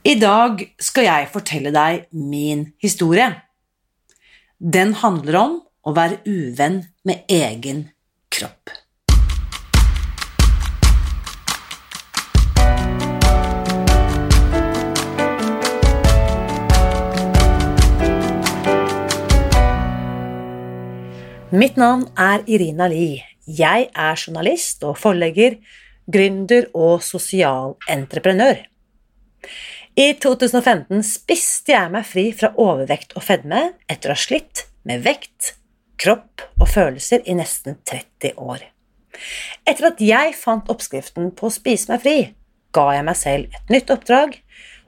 I dag skal jeg fortelle deg min historie. Den handler om å være uvenn med egen kropp. Mitt navn er Irina Li. Jeg er journalist og forlegger, gründer og sosialentreprenør. I 2015 spiste jeg meg fri fra overvekt og fedme etter å ha slitt med vekt, kropp og følelser i nesten 30 år. Etter at jeg fant oppskriften på å spise meg fri, ga jeg meg selv et nytt oppdrag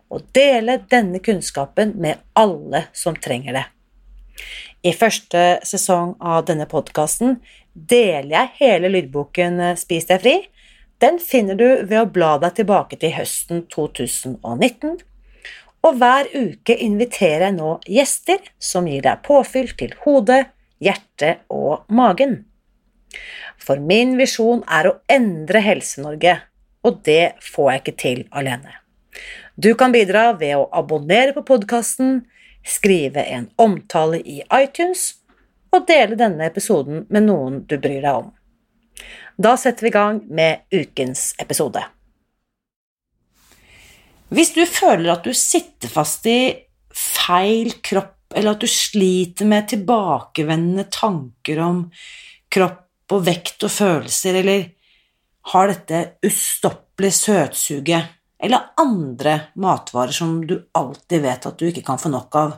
å dele denne kunnskapen med alle som trenger det. I første sesong av denne podkasten deler jeg hele lydboken eh, Spis deg fri. Den finner du ved å bla deg tilbake til høsten 2019. Og hver uke inviterer jeg nå gjester som gir deg påfyll til hodet, hjertet og magen. For min visjon er å endre Helse-Norge, og det får jeg ikke til alene. Du kan bidra ved å abonnere på podkasten, skrive en omtale i iTunes og dele denne episoden med noen du bryr deg om. Da setter vi i gang med ukens episode. Hvis du føler at du sitter fast i feil kropp, eller at du sliter med tilbakevendende tanker om kropp og vekt og følelser, eller har dette ustoppelige søtsuget eller andre matvarer som du alltid vet at du ikke kan få nok av.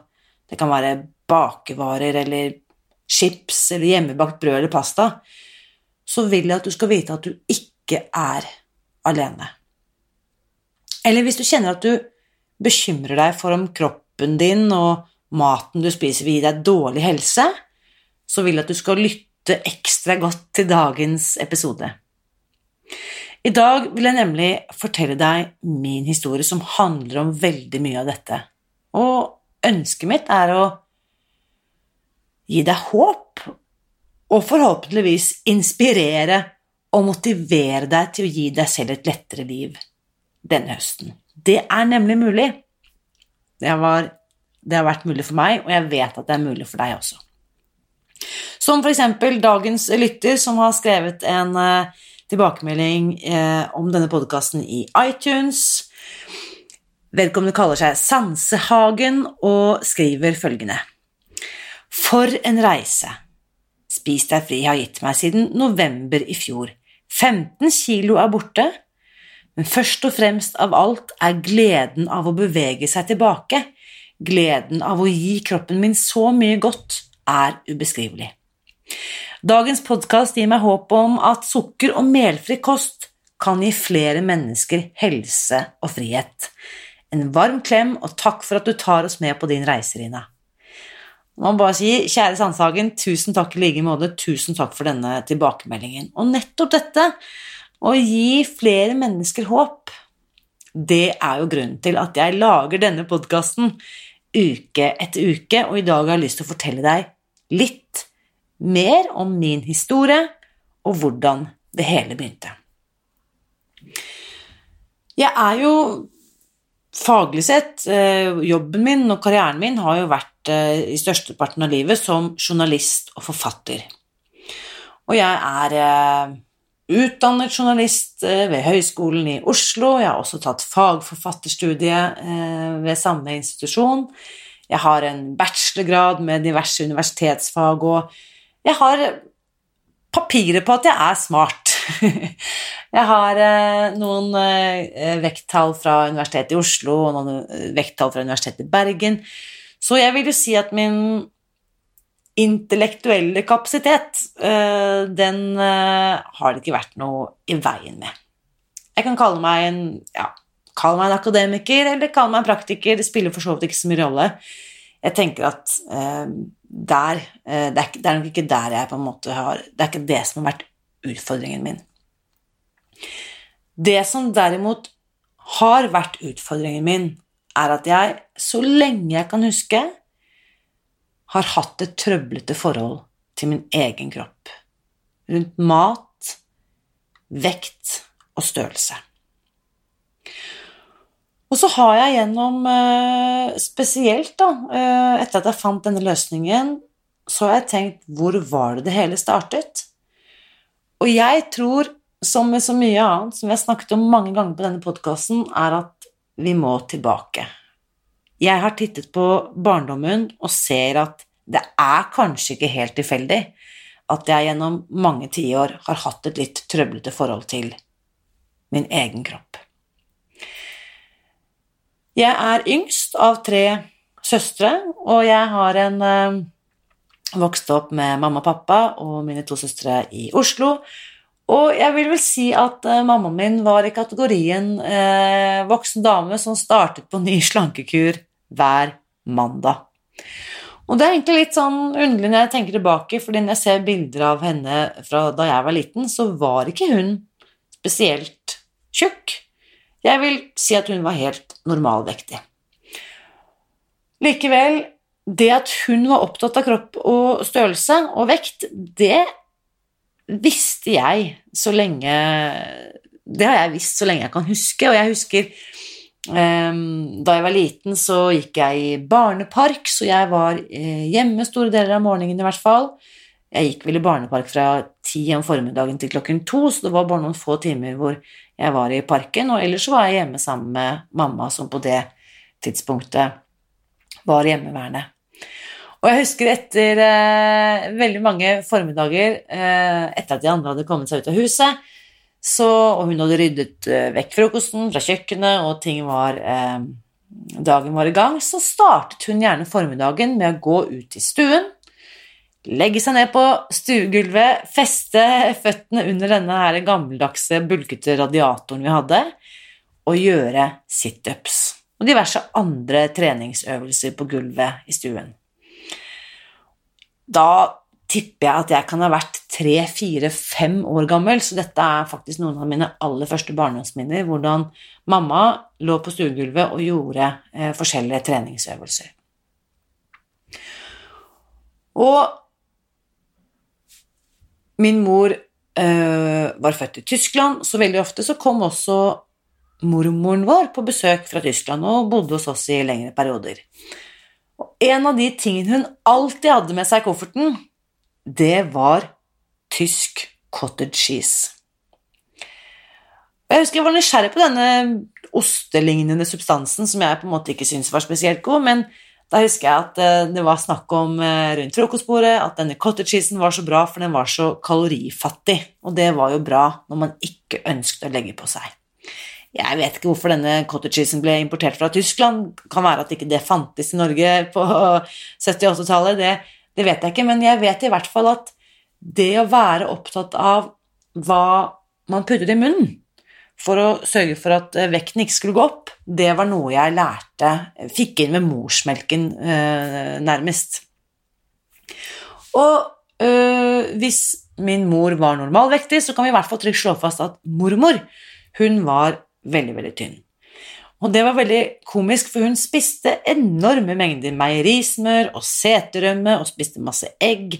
Det kan være bakevarer eller chips eller hjemmebakt brød eller pasta. Så vil jeg at du skal vite at du ikke er alene. Eller hvis du kjenner at du bekymrer deg for om kroppen din og maten du spiser vil gi deg dårlig helse, så vil jeg at du skal lytte ekstra godt til dagens episode. I dag vil jeg nemlig fortelle deg min historie, som handler om veldig mye av dette. Og ønsket mitt er å gi deg håp, og forhåpentligvis inspirere og motivere deg til å gi deg selv et lettere liv denne høsten. Det er nemlig mulig. Det, var, det har vært mulig for meg, og jeg vet at det er mulig for deg også. Som eksempel dagens lytter som har skrevet en uh, tilbakemelding eh, om denne podkasten i iTunes. Vedkommende kaller seg Sansehagen og skriver følgende For en reise! Spis deg fri har gitt meg siden november i fjor. 15 kilo er borte, men først og fremst av alt er gleden av å bevege seg tilbake, gleden av å gi kroppen min så mye godt, er ubeskrivelig. Dagens podkast gir meg håp om at sukker- og melfri kost kan gi flere mennesker helse og frihet. En varm klem, og takk for at du tar oss med på din reise, Rina. Man bare si, kjære Sandshagen, tusen takk i like måte, tusen takk for denne tilbakemeldingen. Og nettopp dette, å gi flere mennesker håp, det er jo grunnen til at jeg lager denne podkasten uke etter uke, og i dag har jeg lyst til å fortelle deg litt mer om min historie og hvordan det hele begynte. Jeg er jo faglig sett eh, Jobben min og karrieren min har jo vært i størsteparten av livet som journalist og forfatter. Og jeg er eh, utdannet journalist ved Høgskolen i Oslo. Jeg har også tatt fagforfatterstudie ved samme institusjon. Jeg har en bachelorgrad med diverse universitetsfag og jeg har papiret på at jeg er smart. Jeg har eh, noen eh, vekttall fra Universitetet i Oslo og noen eh, vekttall fra Universitetet i Bergen. Så jeg vil jo si at min intellektuelle kapasitet, den har det ikke vært noe i veien med. Jeg kan kalle meg en, ja, kalle meg en akademiker eller kalle meg en praktiker, det spiller for så vidt ikke så mye rolle. Jeg tenker at der eh, det er, det er, nok ikke der jeg på en måte har Det er ikke det som har vært utfordringen min. Det som derimot har vært utfordringen min, er at jeg, så lenge jeg kan huske, har hatt et trøblete forhold til min egen kropp. Rundt mat, vekt og størrelse. Og så har jeg gjennom eh, Spesielt da, eh, etter at jeg fant denne løsningen, så har jeg tenkt hvor var det det hele startet? Og jeg tror, som med så mye annet som vi har snakket om mange ganger på denne podkasten, er at vi må tilbake. Jeg har tittet på barndommen og ser at det er kanskje ikke helt tilfeldig at jeg gjennom mange tiår har hatt et litt trøblete forhold til min egen kropp. Jeg er yngst av tre søstre, og jeg har en øh, vokst opp med mamma og pappa og mine to søstre i Oslo. Og jeg vil vel si at uh, mammaen min var i kategorien uh, voksen dame som startet på ny slankekur hver mandag. Og det er egentlig litt sånn underlig når jeg tenker tilbake, fordi når jeg ser bilder av henne fra da jeg var liten, så var ikke hun spesielt tjukk. Jeg vil si at hun var helt normalvektig. Likevel, det at hun var opptatt av kropp og størrelse og vekt, det visste jeg så lenge Det har jeg visst så lenge jeg kan huske, og jeg husker um, da jeg var liten, så gikk jeg i barnepark, så jeg var uh, hjemme store deler av morgenen i hvert fall. Jeg gikk vel i barnepark fra ti om formiddagen til klokken to, så det var bare noen få timer hvor jeg var i parken, og ellers var jeg hjemme sammen med mamma, som på det tidspunktet var hjemmeværende. Og jeg husker etter eh, veldig mange formiddager eh, etter at de andre hadde kommet seg ut av huset, så, og hun hadde ryddet eh, vekk frokosten fra kjøkkenet, og var eh, dagen var i gang, så startet hun gjerne formiddagen med å gå ut i stuen, legge seg ned på stuegulvet, feste føttene under denne her gammeldagse, bulkete radiatoren vi hadde, og gjøre situps og diverse andre treningsøvelser på gulvet i stuen. Da tipper jeg at jeg kan ha vært tre, fire, fem år gammel, så dette er faktisk noen av mine aller første barndomsminner, hvordan mamma lå på stuegulvet og gjorde eh, forskjellige treningsøvelser. Og Min mor eh, var født i Tyskland, så veldig ofte så kom også mormoren vår på besøk fra Tyskland og bodde hos oss i lengre perioder. En av de tingene hun alltid hadde med seg i kofferten, det var tysk cottage cheese. Jeg husker jeg var nysgjerrig på denne ostelignende substansen som jeg på en måte ikke syntes var spesielt god, men da husker jeg at eh, det var snakk om eh, rundt frokostbordet at denne cottage cheesen var så bra, for den var så kalorifattig. Og det var jo bra når man ikke ønsket å legge på seg. Jeg vet ikke hvorfor denne cottage cheesen ble importert fra Tyskland. Kan være at ikke det fantes i Norge på 70-80-tallet, det, det vet jeg ikke, men jeg vet i hvert fall at det å være opptatt av hva man putter i munnen, for å sørge for at eh, vekten ikke skulle gå opp, det var noe jeg lærte Fikk inn med morsmelken, øh, nærmest. Og øh, hvis min mor var normalvektig, så kan vi i hvert fall trygt slå fast at mormor, hun var veldig, veldig tynn. Og det var veldig komisk, for hun spiste enorme mengder meierismør og seterømme og spiste masse egg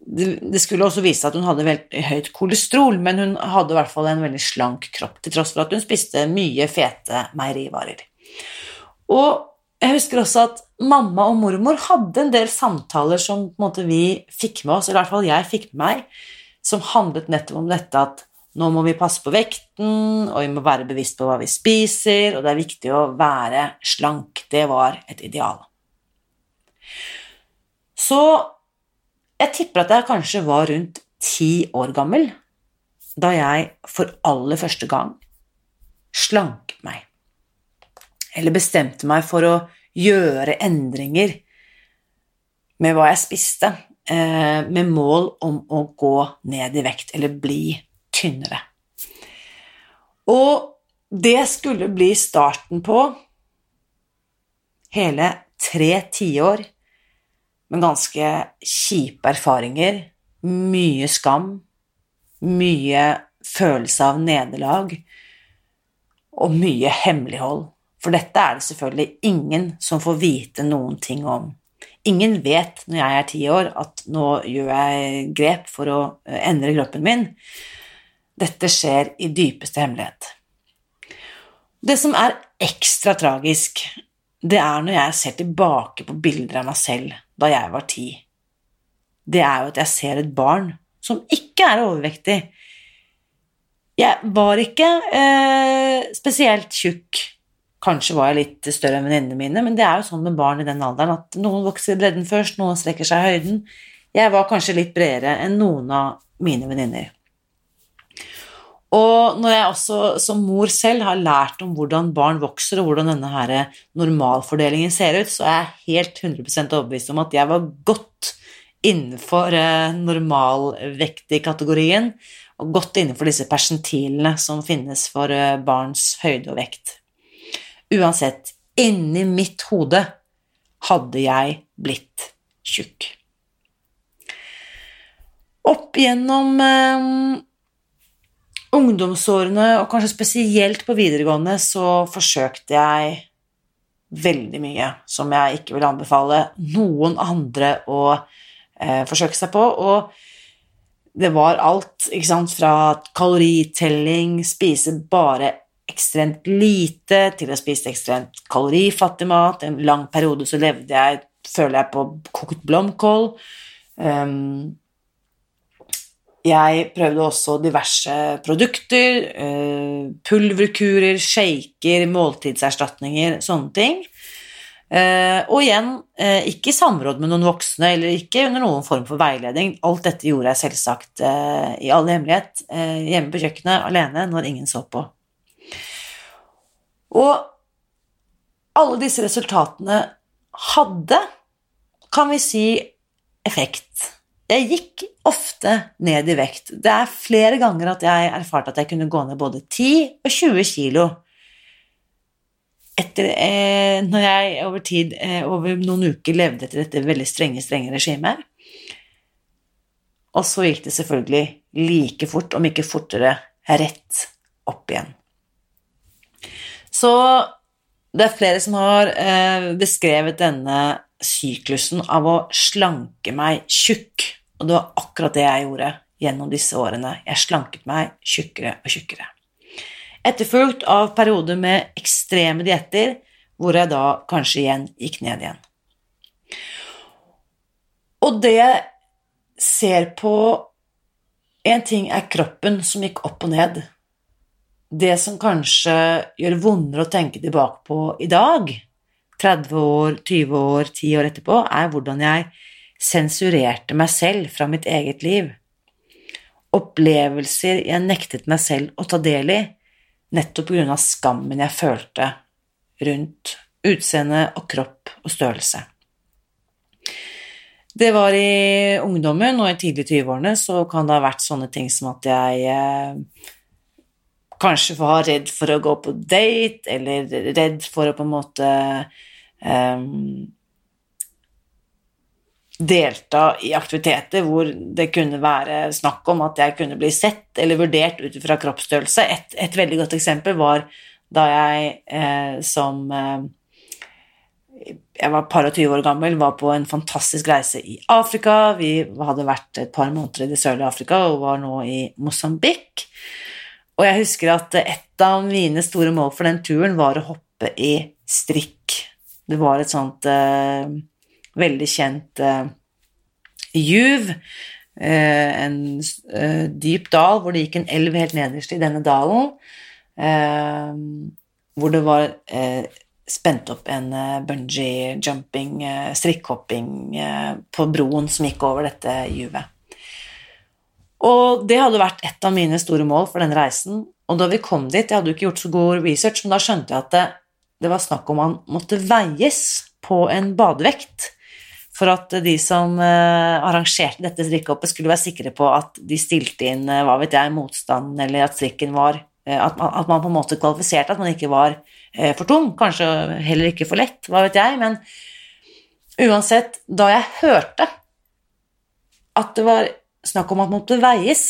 det skulle også vise at hun hadde veldig høyt kolesterol, men hun hadde i hvert fall en veldig slank kropp, til tross for at hun spiste mye fete meierivarer. Og jeg husker også at mamma og mormor hadde en del samtaler som måte, vi fikk med oss, eller i hvert fall jeg fikk med meg, som handlet nettopp om dette at nå må vi passe på vekten, og vi må være bevisst på hva vi spiser, og det er viktig å være slank. Det var et ideal. Så jeg tipper at jeg kanskje var rundt ti år gammel da jeg for aller første gang slanket meg. Eller bestemte meg for å gjøre endringer med hva jeg spiste, eh, med mål om å gå ned i vekt eller bli tynnere. Og det skulle bli starten på hele tre tiår med ganske kjipe erfaringer, mye skam, mye følelse av nederlag og mye hemmelighold. For dette er det selvfølgelig ingen som får vite noen ting om. Ingen vet når jeg er ti år at nå gjør jeg grep for å eh, endre kroppen min. Dette skjer i dypeste hemmelighet. Det som er ekstra tragisk, det er når jeg ser tilbake på bilder av meg selv da jeg var ti. Det er jo at jeg ser et barn som ikke er overvektig. Jeg var ikke eh, spesielt tjukk. Kanskje var jeg litt større enn venninnene mine, men det er jo sånn med barn i den alderen at noen vokser i bredden først, noen strekker seg i høyden. Jeg var kanskje litt bredere enn noen av mine venninner. Og når jeg også som mor selv har lært om hvordan barn vokser, og hvordan denne her normalfordelingen ser ut, så er jeg helt 100% overbevist om at jeg var godt innenfor eh, normalvektig-kategorien, og godt innenfor disse persentilene som finnes for eh, barns høyde og vekt. Uansett, inni mitt hode hadde jeg blitt tjukk. Opp gjennom eh, ungdomsårene, og kanskje spesielt på videregående, så forsøkte jeg veldig mye som jeg ikke vil anbefale noen andre å eh, forsøke seg på. Og det var alt, ikke sant, fra kaloritelling, spise bare ekstremt lite, til å spise ekstremt kalorifattig mat. En lang periode så levde jeg, føler jeg, på kokt blomkål. Um, jeg prøvde også diverse produkter, eh, pulverkurer, shaker, måltidserstatninger, sånne ting. Eh, og igjen, eh, ikke i samråd med noen voksne, eller ikke under noen form for veiledning. Alt dette gjorde jeg selvsagt i all hemmelighet, hjemme på kjøkkenet, alene, når ingen så på. Og alle disse resultatene hadde, kan vi si, effekt. Jeg gikk ofte ned i vekt. Det er flere ganger at jeg erfarte at jeg kunne gå ned både 10 og 20 kilo. Etter, eh, når jeg over tid, eh, over noen uker, levde etter dette veldig strenge, strenge regimet. Og så gikk det selvfølgelig like fort, om ikke fortere, rett opp igjen. Så det er flere som har eh, beskrevet denne syklusen av å slanke meg tjukk og det var akkurat det jeg gjorde gjennom disse årene. Jeg slanket meg tjukkere og tjukkere. Etterfulgt av perioder med ekstreme dietter, hvor jeg da kanskje igjen gikk ned igjen. Og det jeg ser på En ting er kroppen som gikk opp og ned. Det som kanskje gjør vondere å tenke tilbake på i dag, 30 år, 20 år, 10 år etterpå, er hvordan jeg sensurerte meg selv fra mitt eget liv. Opplevelser jeg nektet meg selv å ta del i, nettopp på grunn av skammen jeg følte rundt utseende og kropp og størrelse. Det var i ungdommen og i tidlig 20-årene, så kan det ha vært sånne ting som at jeg eh, kanskje var redd for å gå på date, eller redd for å på en måte eh, delta i aktiviteter hvor det kunne være snakk om at jeg kunne bli sett eller vurdert ut fra kroppsstørrelse. Et, et, veldig godt eksempel var da jeg eh, som eh, jeg var par og 20 år gammel, var på en fantastisk reise i Afrika. Vi hadde vært et par måneder i det sørlige Afrika og var nå i Mosambik. Og jeg husker at et av mine store mål for den turen var å hoppe i strikk. Det var et sånt eh, veldig kjent uh, juv, uh, en uh, dyp dal hvor det gikk en elv helt nederst i denne dalen, hvor det var spent opp en bungee jumping, strikkhopping, på broen som gikk over dette juvet. Og det hadde vært et av mine store mål for denne reisen. Og da vi kom dit, jeg hadde jo ikke gjort så god research, men da skjønte jeg at det, det var snakk om han måtte veies på en badevekt for at de som uh, arrangerte dette strikkhoppet, skulle være sikre på at de stilte inn uh, hva vet jeg, motstanden, eller at strikken var uh, at, man, at, man, på en måte kvalifiserte, at man ikke var for tung, kanskje heller ikke for lett, hva vet jeg, men uansett, da jeg hørte at det var snakk om at man måtte veies,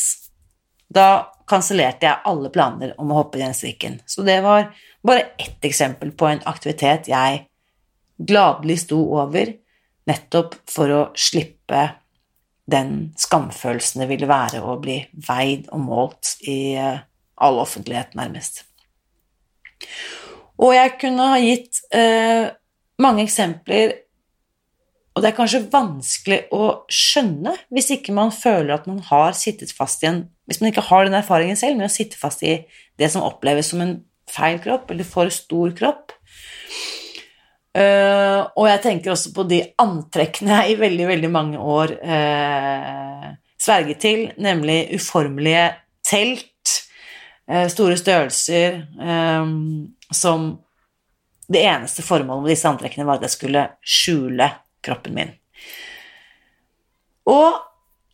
da kansellerte jeg alle planer om å hoppe i den strikken. Så det var bare ett eksempel på en aktivitet jeg gladelig sto over nettopp for å slippe den skamfølelsen det ville være å bli veid og målt i eh, all offentlighet, nærmest. Og jeg kunne ha gitt eh, mange eksempler, og det er kanskje vanskelig å skjønne hvis ikke man føler at man har sittet fast i en Hvis man ikke har den erfaringen selv med å sitte fast i det som oppleves som en feil kropp, eller for stor kropp. Uh, og jeg tenker også på de antrekkene jeg i veldig, veldig mange år uh, sverget til, nemlig uformelige telt, uh, store størrelser, som det eneste formålet med disse antrekkene var at jeg skulle skjule kroppen min. Og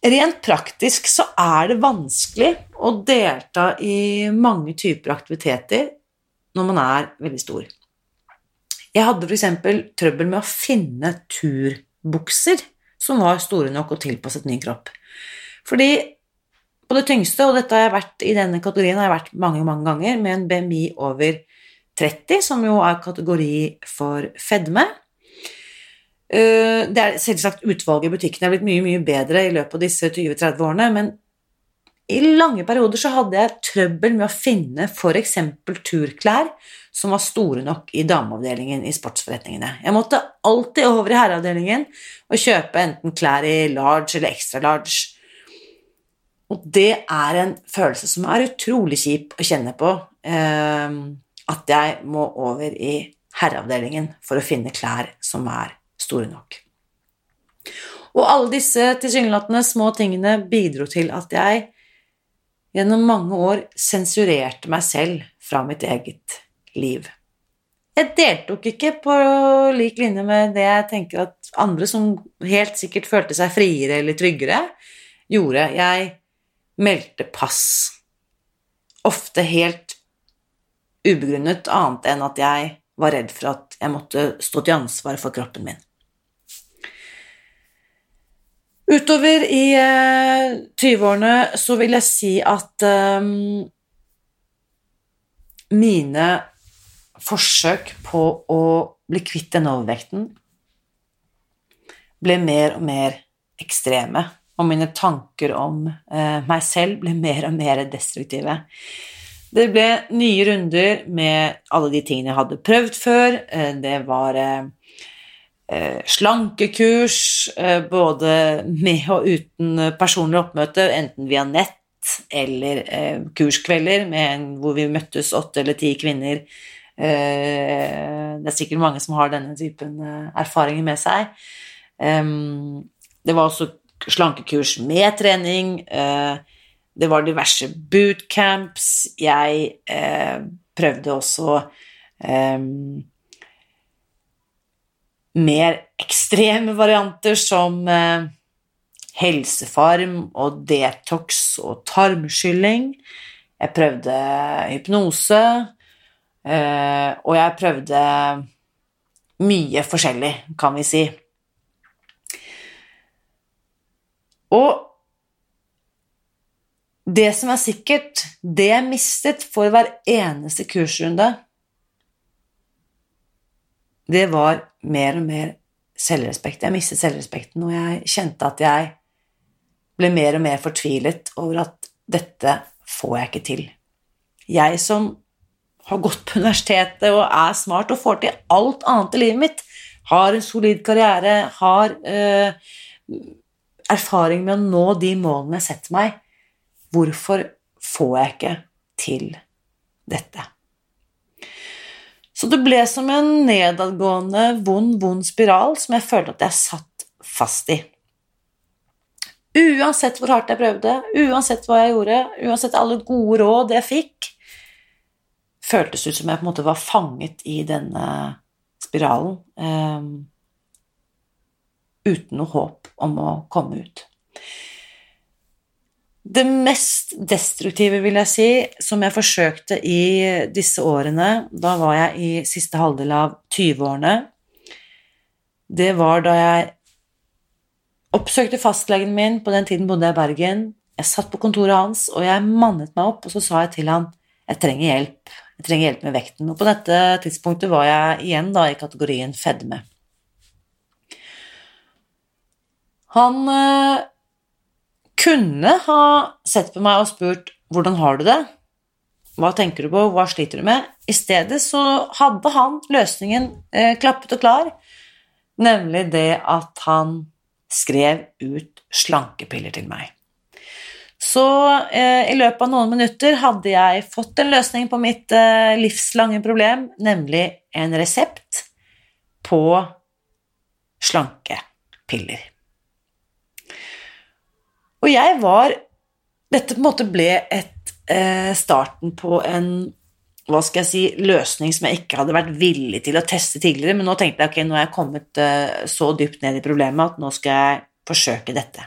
rent praktisk så er det vanskelig å delta i mange typer aktiviteter når man er veldig stor. Jeg hadde f.eks. trøbbel med å finne turbukser som var store nok og tilpasset ny kropp. Fordi på det tyngste, og dette har jeg vært i denne kategorien har jeg vært mange, mange ganger, med en BMI over 30, som jo er kategori for fedme. Eh, det er selvsagt utvalget i butikkene er blitt mye, mye bedre i løpet av disse 20-30 årene, men i lange perioder så hadde jeg trøbbel med å finne f.eks. turklær som var store nok i dameavdelingen i sportsforretningene. Jeg måtte alltid over i herreavdelingen og kjøpe enten klær i large eller extra large. Og det er en følelse som er utrolig kjip å kjenne på, eh, at jeg må over i herreavdelingen for å finne klær som er store nok. Og alle disse tilsynelatende små tingene bidro til at jeg gjennom mange år sensurerte meg selv fra mitt eget liv. Jeg deltok ikke på lik linje med det jeg tenker at andre som helt sikkert følte seg friere eller tryggere, gjorde. Jeg meldte pass. Ofte helt ubegrunnet, annet enn at jeg var redd for at jeg måtte stå til ansvar for kroppen min. Utover i eh, 20-årene så vil jeg si at um, mine forsøk på å bli kvitt den overvekten ble mer og mer ekstreme, og mine tanker om eh, meg selv ble mer og mer destruktive. Det ble nye runder med alle de tingene jeg hadde prøvd før. Eh, det var eh, Eh, slankekurs, eh, både med og uten personlig oppmøte, enten via nett eller kurskvelder med, hvor vi møttes åtte eller ti kvinner. Det er sikkert mange som har denne typen erfaringer med seg. det var også slankekurs med trening. det var diverse bootcamps. Jeg prøvde også mer ekstreme varianter som eh, helsefarm og detox og tarmskylling. Jeg prøvde hypnose, eh, og jeg prøvde mye forskjellig, kan vi si. Og det som er sikkert, det jeg mistet for hver eneste kursrunde, det var mer og mer selvrespekt. Jeg mistet selvrespekten, og jeg kjente at jeg ble mer og mer fortvilet over at dette får jeg ikke til. Jeg som har gått på universitetet og er smart og får til alt annet i livet mitt, har en solid karriere, har eh, erfaring med å nå de målene jeg setter meg, hvorfor får jeg ikke til dette? Så det ble som en nedadgående, vond, vond spiral som jeg følte at jeg satt fast i. Uansett hvor hardt jeg prøvde, uansett hva jeg gjorde, uansett alle gode råd jeg fikk, føltes ut som jeg på en måte var fanget i denne spiralen um, uten noe håp om å komme ut. Det mest destruktive, vil jeg si, som jeg forsøkte i disse årene, da var jeg i siste halvdel av 20-årene, det var da jeg oppsøkte fastlegen min, på den tiden bodde jeg i Bergen. Jeg satt på kontoret hans, og jeg mannet meg opp, og så sa jeg til han jeg trenger hjelp. Jeg trenger hjelp med vekten. Og på dette tidspunktet var jeg igjen da i kategorien fedme. Han eh, kunne ha sett på meg og spurt 'Hvordan har du det?' hva tenker du på, hva sliter du med? I stedet så hadde han løsningen eh, klappet og klar, nemlig det at han skrev ut slankepiller til meg. Så eh, i løpet av noen minutter hadde jeg fått en løsning på mitt eh, livslange problem, nemlig en resept på slankepiller. Og jeg var Dette på en måte ble et, eh, starten på en hva skal jeg si, løsning som jeg ikke hadde vært villig til å teste tidligere, men nå tenkte jeg ok, nå er jeg kommet eh, så dypt ned i problemet at nå skal jeg forsøke dette.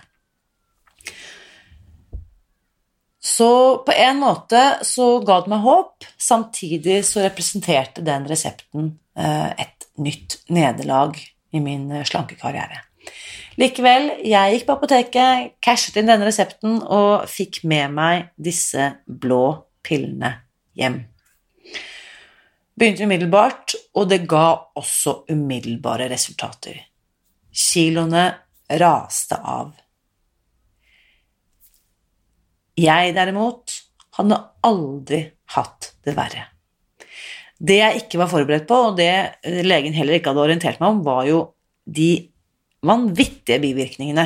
Så på en måte så ga det meg håp, samtidig så representerte den resepten eh, et nytt nederlag i min eh, slankekarriere. Likevel, jeg gikk på apoteket, cashet inn denne resepten og fikk med meg disse blå pillene hjem. Begynte umiddelbart, og det ga også umiddelbare resultater. Kiloene raste av. Jeg derimot hadde aldri hatt det verre. Det jeg ikke var forberedt på, og det legen heller ikke hadde orientert meg om, var jo de vanvittige bivirkningene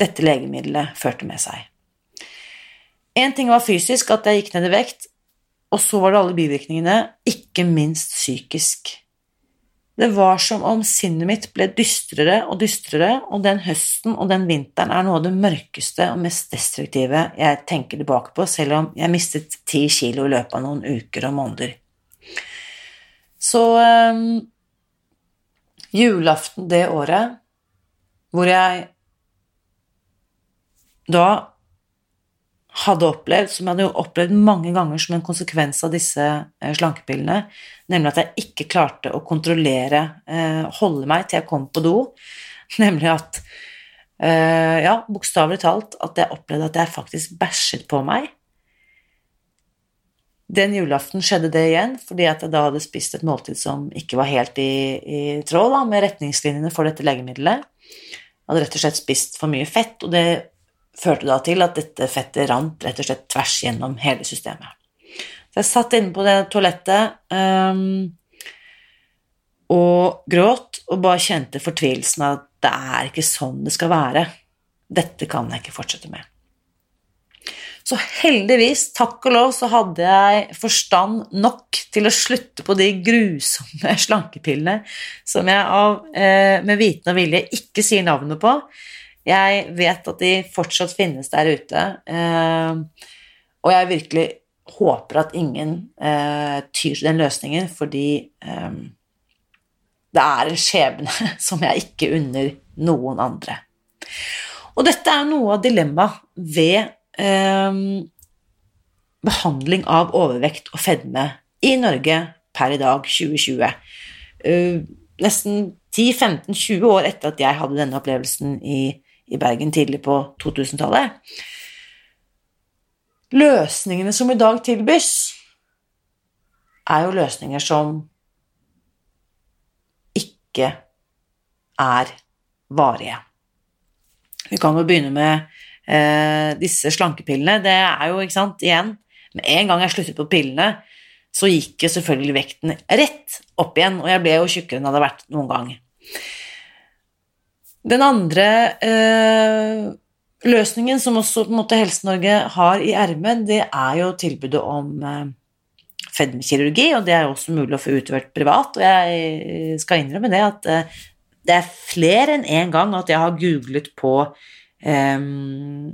dette legemiddelet førte med seg. Én ting var fysisk, at jeg gikk ned i vekt, og så var det alle bivirkningene, ikke minst psykisk. Det var som om sinnet mitt ble dystrere og dystrere, og den høsten og den vinteren er noe av det mørkeste og mest destruktive jeg tenker tilbake på, selv om jeg mistet ti kilo i løpet av noen uker og måneder. Så øh, julaften det året hvor jeg da hadde opplevd, som jeg hadde opplevd mange ganger som en konsekvens av disse eh, slankepillene, nemlig at jeg ikke klarte å kontrollere, eh, holde meg til jeg kom på do, nemlig at eh, Ja, bokstavelig talt at jeg opplevde at jeg faktisk bæsjet på meg. Den julaften skjedde det igjen, fordi at jeg da hadde spist et måltid som ikke var helt i, i tråd da, med retningslinjene for dette legemiddelet. Jeg hadde rett og slett spist for mye fett, og det førte da til at dette fettet rant rett og slett tvers gjennom hele systemet. Så jeg satt inne på det toalettet um, og gråt og bare kjente fortvilelsen av at det er ikke sånn det skal være. Dette kan jeg ikke fortsette med. Så heldigvis, takk og lov, så hadde jeg forstand nok til å slutte på de grusomme slankepillene som jeg av, eh, med viten og vilje ikke sier navnet på. Jeg vet at de fortsatt finnes der ute, eh, og jeg virkelig håper at ingen eh, tyr til den løsningen, fordi eh, det er en skjebne som jeg ikke unner noen andre. Og dette er noe av dilemmaet ved behandling av overvekt og fedme i Norge per i dag, 2020. Uh, nesten 10-15-20 år etter at jeg hadde denne opplevelsen i, i Bergen tidlig på 2000-tallet. Løsningene som i dag tilbys, er jo løsninger som ikke er varige. Vi kan jo begynne med eh, disse slankepillene, det er jo, ikke sant, igjen Med en gang jeg sluttet på pillene, så gikk jo selvfølgelig vekten rett opp igjen, og jeg ble jo tjukkere enn det hadde vært noen gang. Den andre eh, løsningen som også måte Helse-Norge har i ermet, det er jo tilbudet om eh, fedmekirurgi, og det er jo også mulig å få utført privat. Og jeg skal innrømme det at eh, det er flere enn én en gang at jeg har googlet på um,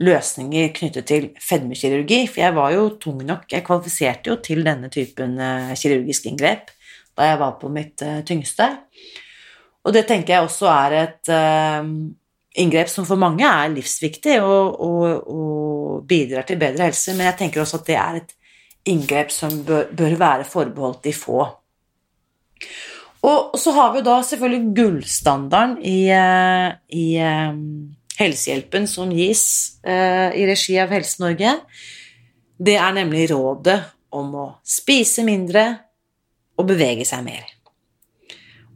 løsninger knyttet til fedmekirurgi, for jeg var jo tung nok, jeg kvalifiserte jo til denne typen uh, kirurgisk inngrep da jeg var på mitt tyngste. Og det tenker jeg også er et uh, inngrep som for mange er livsviktig og, og, og, bidrar til bedre helse, men jeg tenker også at det er et inngrep som bør, bør være forbeholdt de få. Og så har vi da selvfølgelig gullstandarden i, eh, i eh, helsehjelpen som gis i regi av Helse-Norge. Det er nemlig rådet om å spise mindre og bevege seg mer.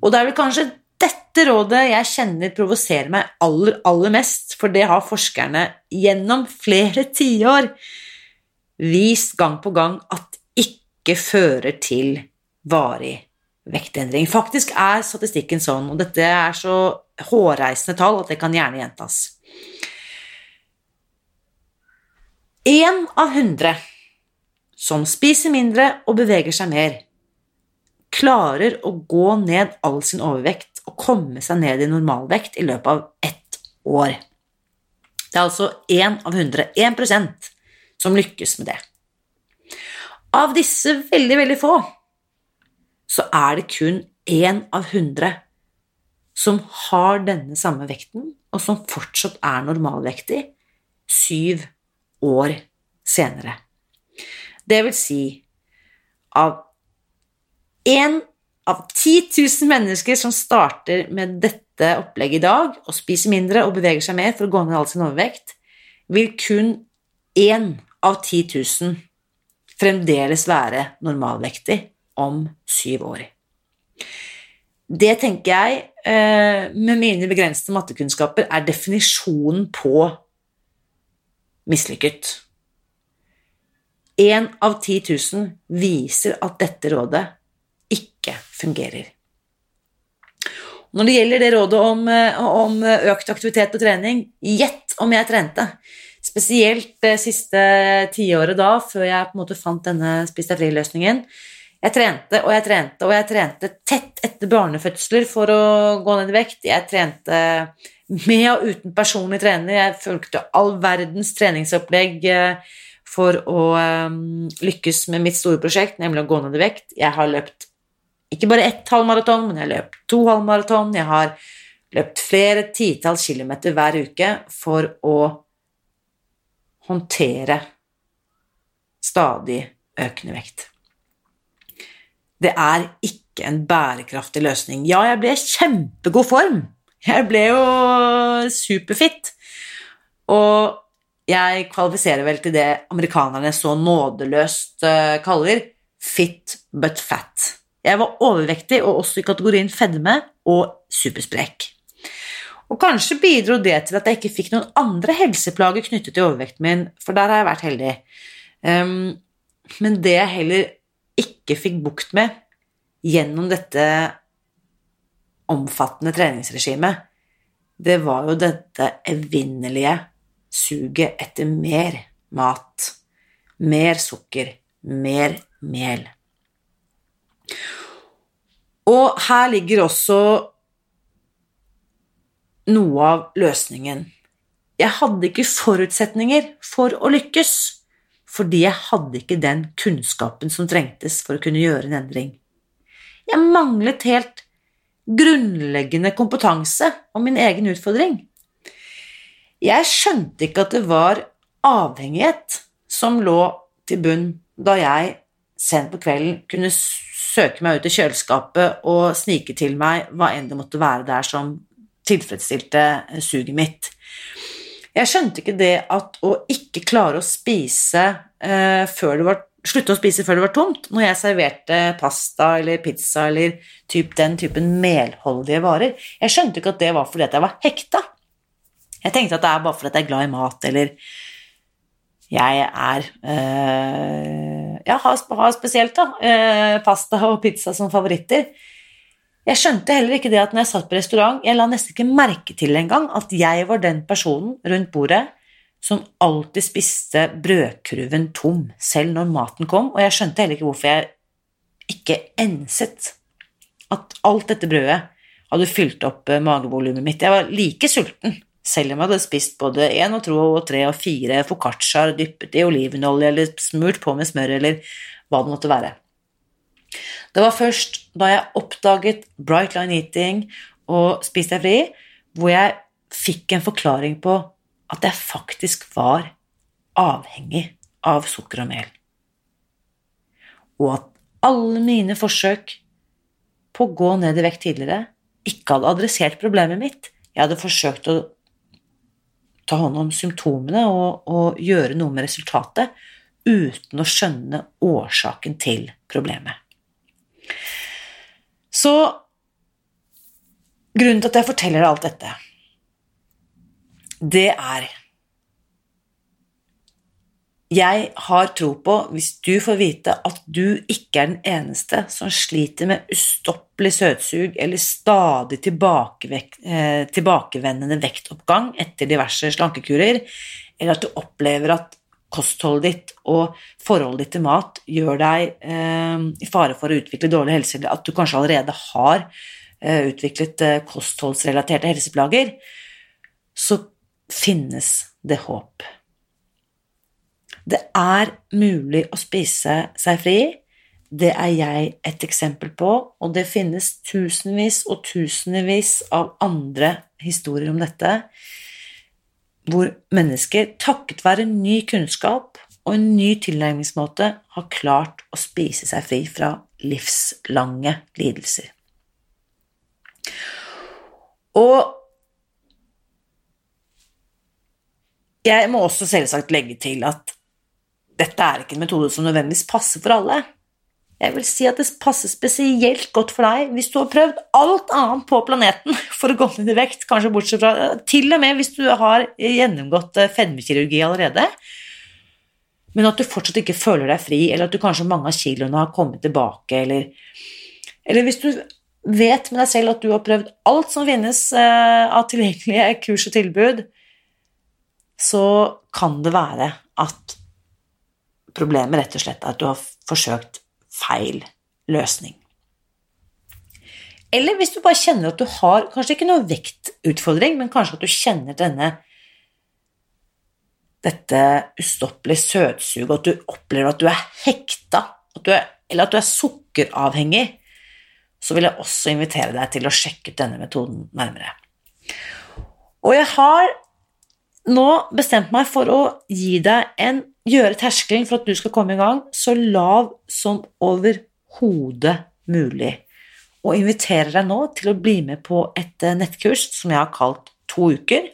Og det er vel kanskje dette rådet jeg kjenner provoserer meg aller, aller mest, for det har forskerne gjennom flere tiår vist gang på gang at ikke fører til varig vektendring. Faktisk er statistikken sånn, og dette er så hårreisende tall at det kan gjerne gjentas. Én av hundre som spiser mindre og beveger seg mer, klarer å gå ned all sin overvekt og komme seg ned i normalvekt i løpet av ett år. Det er altså én av hundre, 1% som lykkes med det. Av disse veldig, veldig få så er det kun én av hundre som har denne samme vekten, og som fortsatt er normalvektig syv år senere. Det vil si av én av 10 000 mennesker som starter med dette opplegget i dag, og spiser mindre og beveger seg mer for å gå ned all sin overvekt, vil kun én av 10 000 fremdeles være normalvektig om syv år. Det tenker jeg, eh, med mine begrensede mattekunnskaper, er definisjonen på mislykket. Én av 10 000 viser at dette rådet ikke fungerer. Når det gjelder det rådet om, eh, om økt aktivitet og trening, gjett om jeg trente. Spesielt det siste tiåret da, før jeg på en måte fant denne Spis deg fri-løsningen. Jeg trente og jeg trente og jeg trente tett etter barnefødsler for å gå ned i vekt. Jeg trente med og uten personlig trener. Jeg fulgte all verdens treningsopplegg eh, for å eh, lykkes med mitt store prosjekt, nemlig å gå ned i vekt. Jeg har løpt ikke bare ett halvmaraton, men jeg har løpt to halvmaraton. Jeg har løpt flere titalls kilometer hver uke for å håndtere stadig økende vekt. Det er ikke en bærekraftig løsning. Ja, jeg ble i kjempegod form. Jeg ble jo superfit. Og jeg kvalifiserer vel til det amerikanerne så nådeløst eh, kaller fit but fat. Jeg var overvektig og også i kategorien fedme og supersprek. Og kanskje bidro det til at jeg ikke fikk noen andre helseplager knyttet til overvekten min, for der har jeg vært heldig. Um, men det jeg heller ikke fikk bukt med gjennom dette omfattende treningsregimet, det var jo dette evinnelige suget etter mer mat, mer sukker, mer mel. Og her ligger også noe av løsningen. Jeg hadde ikke forutsetninger for å lykkes, fordi jeg hadde ikke den kunnskapen som trengtes for å kunne gjøre en endring. Jeg manglet helt grunnleggende kompetanse om min egen utfordring. Jeg skjønte ikke at det var avhengighet som lå til bunn da jeg sent på kvelden kunne søke meg ut i kjøleskapet og snike til meg hva enn det måtte være der som tilfredsstilte suget mitt. Jeg skjønte ikke det at å ikke klare å spise eh, før det var Slutte å spise før det var tomt, når jeg serverte pasta eller pizza eller typ den typen melholdige varer. Jeg skjønte ikke at det var fordi at jeg var hekta. Jeg tenkte at det er bare fordi jeg er glad i mat, eller jeg er øh, Jeg har, har spesielt da, øh, pasta og pizza som favoritter. Jeg skjønte heller ikke det at når jeg satt på restaurant, jeg la nesten ikke merke til engang at jeg var den personen rundt bordet som alltid spiste brødkurven tom, selv når maten kom, og jeg skjønte heller ikke hvorfor jeg ikke enset at alt dette brødet hadde fylt opp eh, magevolumet mitt. Jeg var like sulten, selv om jeg hadde spist både én og to og tre og fire foccacciaer dyppet i olivenolje eller smurt på med smør eller hva det måtte være. Det var først da jeg oppdaget Bright Line Eating og Spis deg fri, hvor jeg fikk en forklaring på at jeg faktisk var avhengig av sukker og mel. Og at alle mine forsøk på å gå ned i vekt tidligere ikke hadde adressert problemet mitt. Jeg hadde forsøkt å ta hånd om symptomene og, og gjøre noe med resultatet uten å skjønne årsaken til problemet. Så grunnen til at jeg forteller deg alt dette, det er Jeg har tro på, hvis du får vite at du ikke er den eneste som sliter med ustoppelig søtsug eller stadig eh, tilbakevendende vektoppgang etter diverse slankekurer, eller at du opplever at kostholdet ditt og forholdet ditt til mat gjør deg eh, i fare for å utvikle dårlig helse, eller at du kanskje allerede har eh, utviklet eh, kostholdsrelaterte helseplager, så finnes det håp. Det er mulig å spise seg fri. Det er jeg et eksempel på, og det finnes tusenvis og tusenvis av andre historier om dette, hvor mennesker, takket være ny kunnskap og en ny tilnærmingsmåte, har klart å spise seg fri fra livslange lidelser. Og jeg må også selvsagt legge til at dette er ikke en metode som nødvendigvis passer for alle. Jeg vil si at det passer spesielt godt for deg hvis du har prøvd alt annet på planeten for å gå ned i vekt, kanskje bortsett fra Til og med hvis du har gjennomgått eh, fedmekirurgi allerede, men at du fortsatt ikke føler deg fri, eller at du kanskje mange av kiloene har kommet tilbake, eller, eller hvis du vet med deg selv at du har prøvd alt som finnes eh, av tilgjengelige kurs og tilbud, så kan det være at Problemet rett og slett er at du har forsøkt feil løsning. Eller hvis du bare kjenner at du har kanskje ikke noe vektutfordring, men kanskje at du kjenner denne dette ustoppelige søtsuget, at du opplever at du er hekta, at du er, eller at du er sukkeravhengig, så vil jeg også invitere deg til å sjekke ut denne metoden nærmere. Og jeg har nå bestemt meg for å gi deg en gjøre terskelen for at du skal komme i gang, så lav som overhodet mulig. Og inviterer deg nå til å bli med på et eh, nettkurs som jeg har kalt To uker.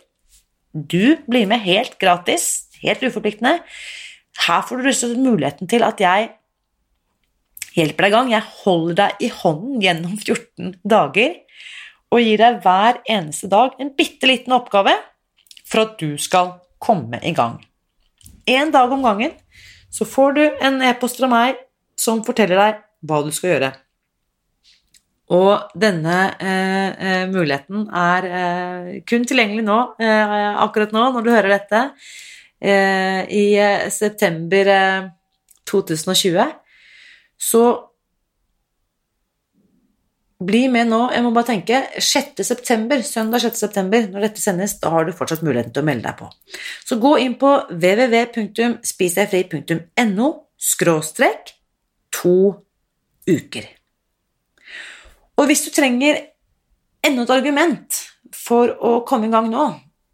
Du blir med helt gratis, helt uforpliktende. Her får du muligheten til at jeg hjelper deg i gang. Jeg holder deg i hånden gjennom 14 dager og gir deg hver eneste dag en bitte liten oppgave for at du skal komme i gang én dag om gangen, så får du en e-post fra meg som forteller deg hva du skal gjøre. Og denne eh, eh, muligheten er eh, kun tilgjengelig nå, eh, akkurat nå, når du hører dette, eh, i eh, september 2020. Så bli med nå. Jeg må bare tenke 6. september, søndag 6. september, når dette sendes, da har du fortsatt muligheten til å melde deg på. Så gå inn på www.spisdegfri.no skråstrek to uker. Og hvis du trenger enda et argument for å komme i gang nå,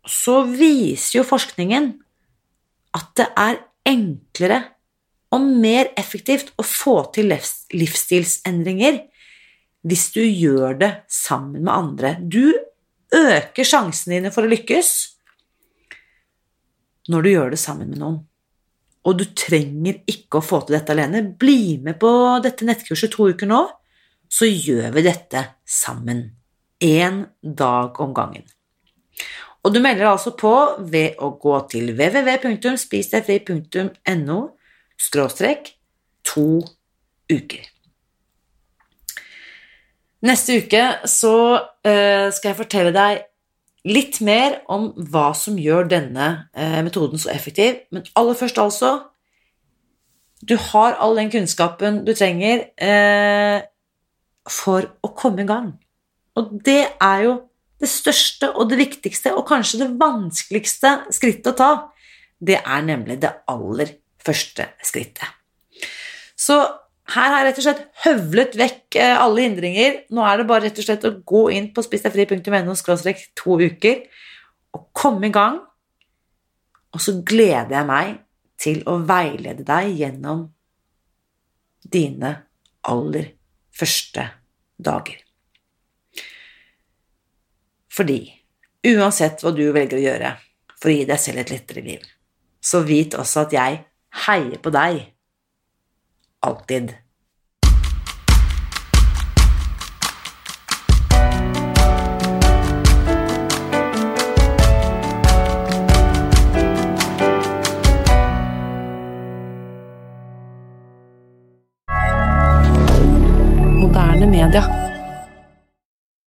så viser jo forskningen at det er enklere og mer effektivt å få til livsstilsendringer hvis du gjør det sammen med andre. Du øker sjansene dine for å lykkes når du gjør det sammen med noen. Og du trenger ikke å få til dette alene. Bli med på dette nettkurset to uker nå, så gjør vi dette sammen. Én dag om gangen. Og du melder altså på ved å gå til www.spisdegfri.no to uker. Neste uke så uh, skal jeg fortelle deg litt mer om hva som gjør denne uh, metoden så effektiv. Men aller først, altså Du har all den kunnskapen du trenger uh, for å komme i gang. Og det er jo det største og det viktigste, og kanskje det vanskeligste skrittet å ta. Det er nemlig det aller første skrittet. Så her har jeg rett og slett høvlet vekk eh, alle hindringer. Nå er det bare rett og slett å gå inn på spissdegfri.no to uker og komme i gang. Og så gleder jeg meg til å veilede deg gjennom dine aller første dager. Fordi uansett hva du velger å gjøre for å gi deg selv et lettere liv, så vit også at jeg heier på deg alltid.